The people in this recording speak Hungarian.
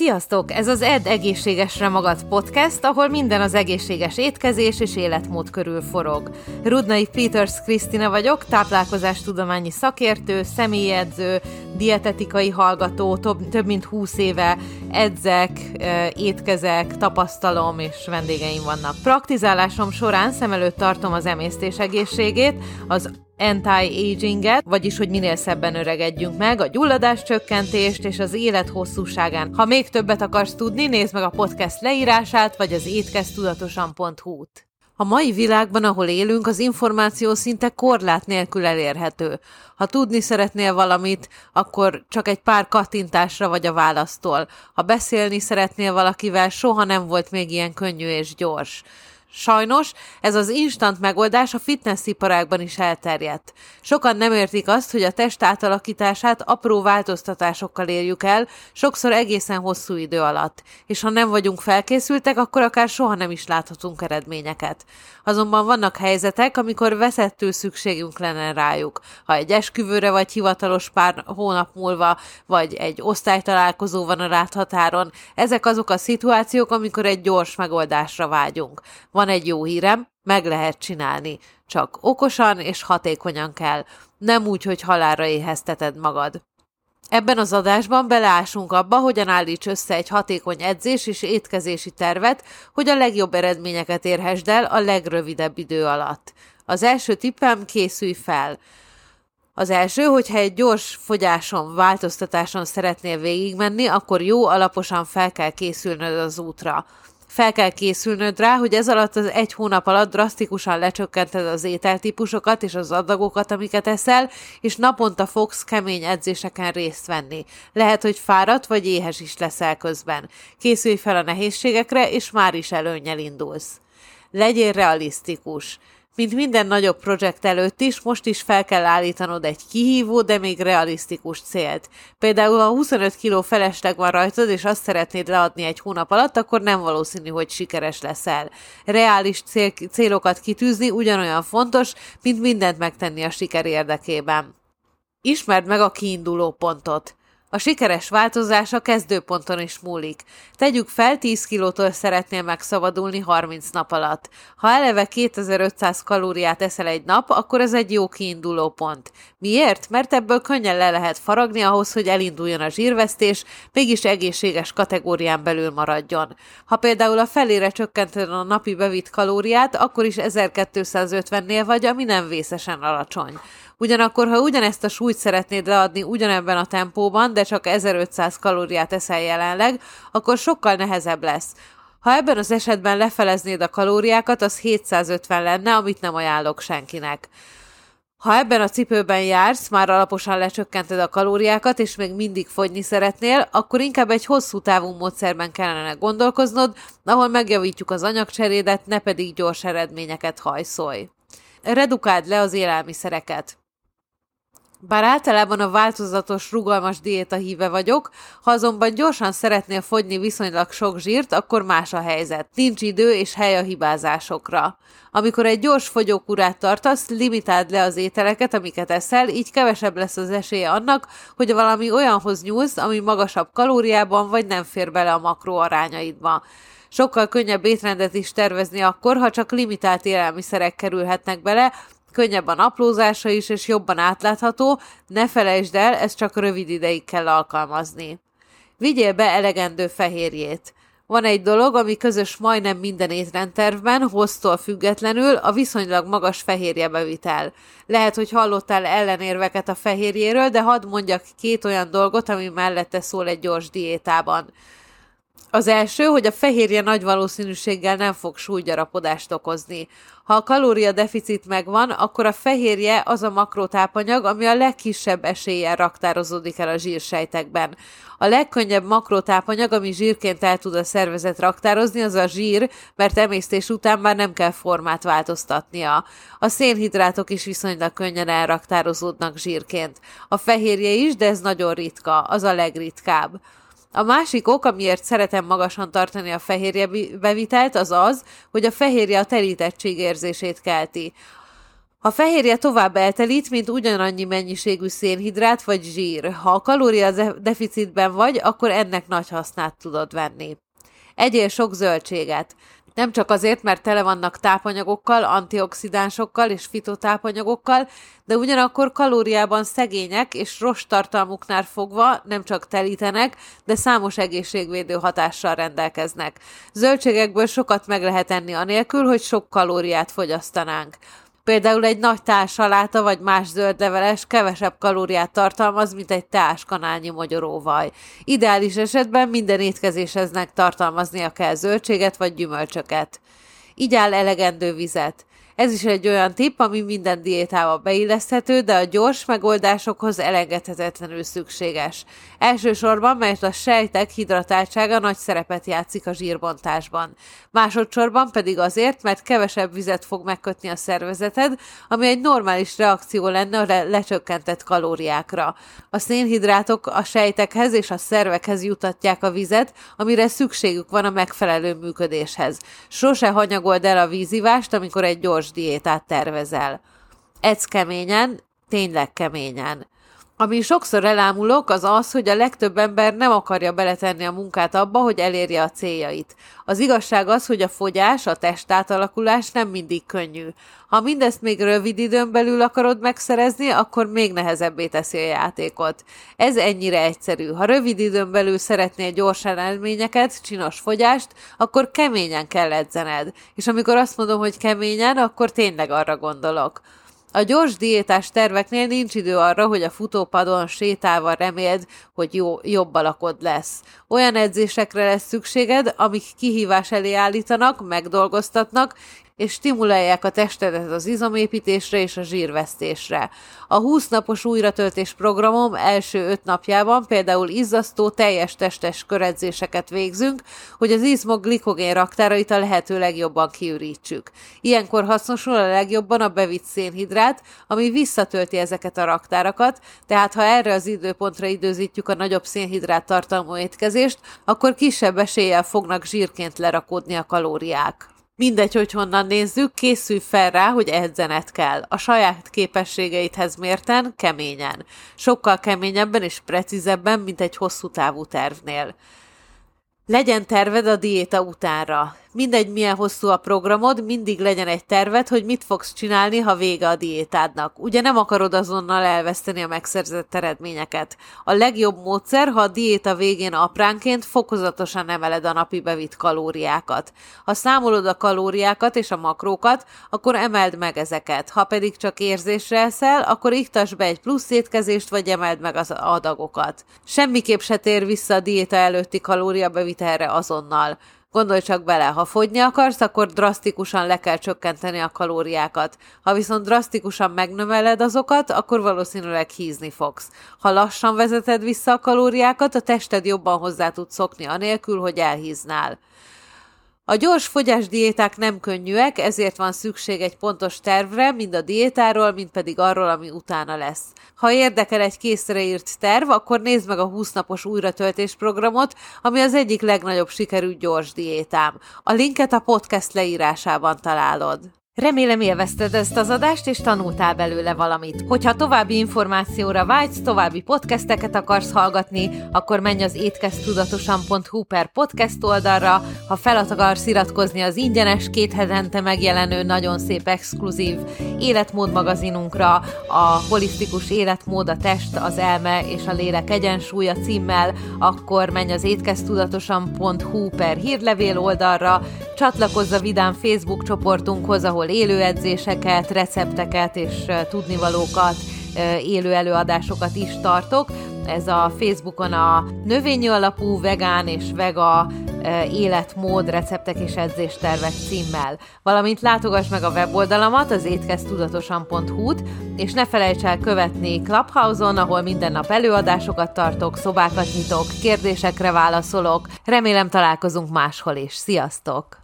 Sziasztok! Ez az Ed Egészségesre Magad podcast, ahol minden az egészséges étkezés és életmód körül forog. Rudnai Peters Krisztina vagyok, táplálkozástudományi szakértő, személyedző, dietetikai hallgató, több, több mint 20 éve edzek, étkezek, tapasztalom és vendégeim vannak. Praktizálásom során szem előtt tartom az emésztés egészségét, az anti-aginget, vagyis hogy minél szebben öregedjünk meg, a gyulladás csökkentést és az élet hosszúságán. Ha még többet akarsz tudni, nézd meg a podcast leírását, vagy az étkeztudatosan.hu-t. A mai világban, ahol élünk, az információ szinte korlát nélkül elérhető. Ha tudni szeretnél valamit, akkor csak egy pár kattintásra vagy a választól. Ha beszélni szeretnél valakivel, soha nem volt még ilyen könnyű és gyors. Sajnos ez az instant megoldás a fitness iparágban is elterjedt. Sokan nem értik azt, hogy a test átalakítását apró változtatásokkal érjük el, sokszor egészen hosszú idő alatt, és ha nem vagyunk felkészültek, akkor akár soha nem is láthatunk eredményeket. Azonban vannak helyzetek, amikor veszettő szükségünk lenne rájuk. Ha egy esküvőre vagy hivatalos pár hónap múlva, vagy egy osztálytalálkozó van a ráthatáron, ezek azok a szituációk, amikor egy gyors megoldásra vágyunk. Van egy jó hírem, meg lehet csinálni. Csak okosan és hatékonyan kell. Nem úgy, hogy halára éhezteted magad. Ebben az adásban beleásunk abba, hogyan állíts össze egy hatékony edzés és étkezési tervet, hogy a legjobb eredményeket érhessd el a legrövidebb idő alatt. Az első tippem készülj fel. Az első, hogyha egy gyors fogyáson, változtatáson szeretnél végigmenni, akkor jó alaposan fel kell készülnöd az útra fel kell készülnöd rá, hogy ez alatt az egy hónap alatt drasztikusan lecsökkented az ételtípusokat és az adagokat, amiket eszel, és naponta fogsz kemény edzéseken részt venni. Lehet, hogy fáradt vagy éhes is leszel közben. Készülj fel a nehézségekre, és már is előnyel indulsz. Legyél realisztikus. Mint minden nagyobb projekt előtt is, most is fel kell állítanod egy kihívó, de még realisztikus célt. Például, ha 25 kg felesleg van rajtad, és azt szeretnéd leadni egy hónap alatt, akkor nem valószínű, hogy sikeres leszel. Reális cél, célokat kitűzni ugyanolyan fontos, mint mindent megtenni a siker érdekében. Ismerd meg a kiinduló pontot. A sikeres változás a kezdőponton is múlik. Tegyük fel, 10 kilótól szeretnél megszabadulni 30 nap alatt. Ha eleve 2500 kalóriát eszel egy nap, akkor ez egy jó kiinduló pont. Miért? Mert ebből könnyen le lehet faragni ahhoz, hogy elinduljon a zsírvesztés, mégis egészséges kategórián belül maradjon. Ha például a felére csökkented a napi bevitt kalóriát, akkor is 1250-nél vagy, ami nem vészesen alacsony. Ugyanakkor, ha ugyanezt a súlyt szeretnéd leadni ugyanebben a tempóban, de csak 1500 kalóriát eszel jelenleg, akkor sokkal nehezebb lesz. Ha ebben az esetben lefeleznéd a kalóriákat, az 750 lenne, amit nem ajánlok senkinek. Ha ebben a cipőben jársz, már alaposan lecsökkented a kalóriákat, és még mindig fogyni szeretnél, akkor inkább egy hosszú távú módszerben kellene gondolkoznod, ahol megjavítjuk az anyagcserédet, ne pedig gyors eredményeket hajszolj. Redukáld le az élelmiszereket. Bár általában a változatos, rugalmas diéta híve vagyok, ha azonban gyorsan szeretnél fogyni viszonylag sok zsírt, akkor más a helyzet. Nincs idő és hely a hibázásokra. Amikor egy gyors fogyókúrát tartasz, limitáld le az ételeket, amiket eszel, így kevesebb lesz az esélye annak, hogy valami olyanhoz nyúlsz, ami magasabb kalóriában vagy nem fér bele a makró arányaidba. Sokkal könnyebb étrendet is tervezni akkor, ha csak limitált élelmiszerek kerülhetnek bele, Könnyebb a naplózása is, és jobban átlátható, ne felejtsd el, ezt csak rövid ideig kell alkalmazni. Vigyél be elegendő fehérjét. Van egy dolog, ami közös majdnem minden étrendtervben, hoztól függetlenül, a viszonylag magas fehérjebevitel. Lehet, hogy hallottál ellenérveket a fehérjéről, de hadd mondjak két olyan dolgot, ami mellette szól egy gyors diétában. Az első, hogy a fehérje nagy valószínűséggel nem fog súlygyarapodást okozni. Ha a kalóriadeficit megvan, akkor a fehérje az a makrotápanyag, ami a legkisebb eséllyel raktározódik el a zsírsejtekben. A legkönnyebb makrotápanyag, ami zsírként el tud a szervezet raktározni, az a zsír, mert emésztés után már nem kell formát változtatnia. A szénhidrátok is viszonylag könnyen elraktározódnak zsírként. A fehérje is, de ez nagyon ritka, az a legritkább. A másik ok, amiért szeretem magasan tartani a fehérje bevitelt, az az, hogy a fehérje a terítettség érzését kelti. A fehérje tovább eltelít, mint ugyanannyi mennyiségű szénhidrát vagy zsír. Ha a kalória deficitben vagy, akkor ennek nagy hasznát tudod venni. Egyél sok zöldséget. Nem csak azért, mert tele vannak tápanyagokkal, antioxidánsokkal és fitotápanyagokkal, de ugyanakkor kalóriában szegények és rossz tartalmuknál fogva nem csak telítenek, de számos egészségvédő hatással rendelkeznek. Zöldségekből sokat meg lehet enni anélkül, hogy sok kalóriát fogyasztanánk. Például egy nagy társaláta vagy más zöldleveles kevesebb kalóriát tartalmaz, mint egy teáskanálnyi magyaróvaj. Ideális esetben minden étkezéseznek tartalmaznia kell zöldséget vagy gyümölcsöket. Így áll elegendő vizet. Ez is egy olyan tipp, ami minden diétába beilleszthető, de a gyors megoldásokhoz elengedhetetlenül szükséges. Elsősorban, mert a sejtek hidratáltsága nagy szerepet játszik a zsírbontásban. Másodszorban pedig azért, mert kevesebb vizet fog megkötni a szervezeted, ami egy normális reakció lenne a le- lecsökkentett kalóriákra. A szénhidrátok a sejtekhez és a szervekhez jutatják a vizet, amire szükségük van a megfelelő működéshez. Sose hanyagold el a vízivást, amikor egy gyors diétát tervezel. Edz keményen, tényleg keményen. Ami sokszor elámulok, az az, hogy a legtöbb ember nem akarja beletenni a munkát abba, hogy elérje a céljait. Az igazság az, hogy a fogyás, a testátalakulás nem mindig könnyű. Ha mindezt még rövid időn belül akarod megszerezni, akkor még nehezebbé teszi a játékot. Ez ennyire egyszerű. Ha rövid időn belül szeretnél gyorsan elményeket, csinos fogyást, akkor keményen kell edzened. És amikor azt mondom, hogy keményen, akkor tényleg arra gondolok. A gyors diétás terveknél nincs idő arra, hogy a futópadon sétálva reméld, hogy jó, jobb alakod lesz. Olyan edzésekre lesz szükséged, amik kihívás elé állítanak, megdolgoztatnak, és stimulálják a testedet az izomépítésre és a zsírvesztésre. A 20 napos újratöltés programom első 5 napjában például izzasztó teljes testes köredzéseket végzünk, hogy az izmok glikogén raktárait a lehető legjobban kiürítsük. Ilyenkor hasznosul a legjobban a bevitt szénhidrát, ami visszatölti ezeket a raktárakat, tehát ha erre az időpontra időzítjük a nagyobb szénhidrát tartalmú étkezést, akkor kisebb eséllyel fognak zsírként lerakódni a kalóriák. Mindegy, hogy honnan nézzük, készülj fel rá, hogy edzenet kell. A saját képességeidhez mérten, keményen. Sokkal keményebben és precízebben, mint egy hosszú távú tervnél. Legyen terved a diéta utánra. Mindegy, milyen hosszú a programod, mindig legyen egy terved, hogy mit fogsz csinálni, ha vége a diétádnak. Ugye nem akarod azonnal elveszteni a megszerzett eredményeket. A legjobb módszer, ha a diéta végén apránként fokozatosan emeled a napi bevitt kalóriákat. Ha számolod a kalóriákat és a makrókat, akkor emeld meg ezeket. Ha pedig csak érzésre eszel, akkor iktasd be egy plusz étkezést, vagy emeld meg az adagokat. Semmiképp se tér vissza a diéta előtti kalóriabevitelre azonnal. Gondolj csak bele, ha fogyni akarsz, akkor drasztikusan le kell csökkenteni a kalóriákat. Ha viszont drasztikusan megnömeled azokat, akkor valószínűleg hízni fogsz. Ha lassan vezeted vissza a kalóriákat, a tested jobban hozzá tud szokni anélkül, hogy elhíznál. A gyors fogyásdiéták nem könnyűek, ezért van szükség egy pontos tervre, mind a diétáról, mind pedig arról, ami utána lesz. Ha érdekel egy készre írt terv, akkor nézd meg a 20 napos újratöltés programot, ami az egyik legnagyobb sikerű gyors diétám. A linket a podcast leírásában találod. Remélem élvezted ezt az adást, és tanultál belőle valamit. Hogyha további információra vágysz, további podcasteket akarsz hallgatni, akkor menj az étkeztudatosan.hu per podcast oldalra, ha fel akarsz iratkozni az ingyenes, két hetente megjelenő, nagyon szép exkluzív életmód magazinunkra, a holisztikus életmód, a test, az elme és a lélek egyensúlya címmel, akkor menj az étkeztudatosan.hu per hírlevél oldalra, csatlakozz a Vidám Facebook csoportunkhoz, ahol élő edzéseket, recepteket és tudnivalókat, élő előadásokat is tartok. Ez a Facebookon a növényi alapú vegán és vega életmód, receptek és edzéstervek címmel. Valamint látogass meg a weboldalamat, az étkeztudatosan.hu-t, és ne felejts el követni Clubhouse-on, ahol minden nap előadásokat tartok, szobákat nyitok, kérdésekre válaszolok. Remélem találkozunk máshol is. Sziasztok!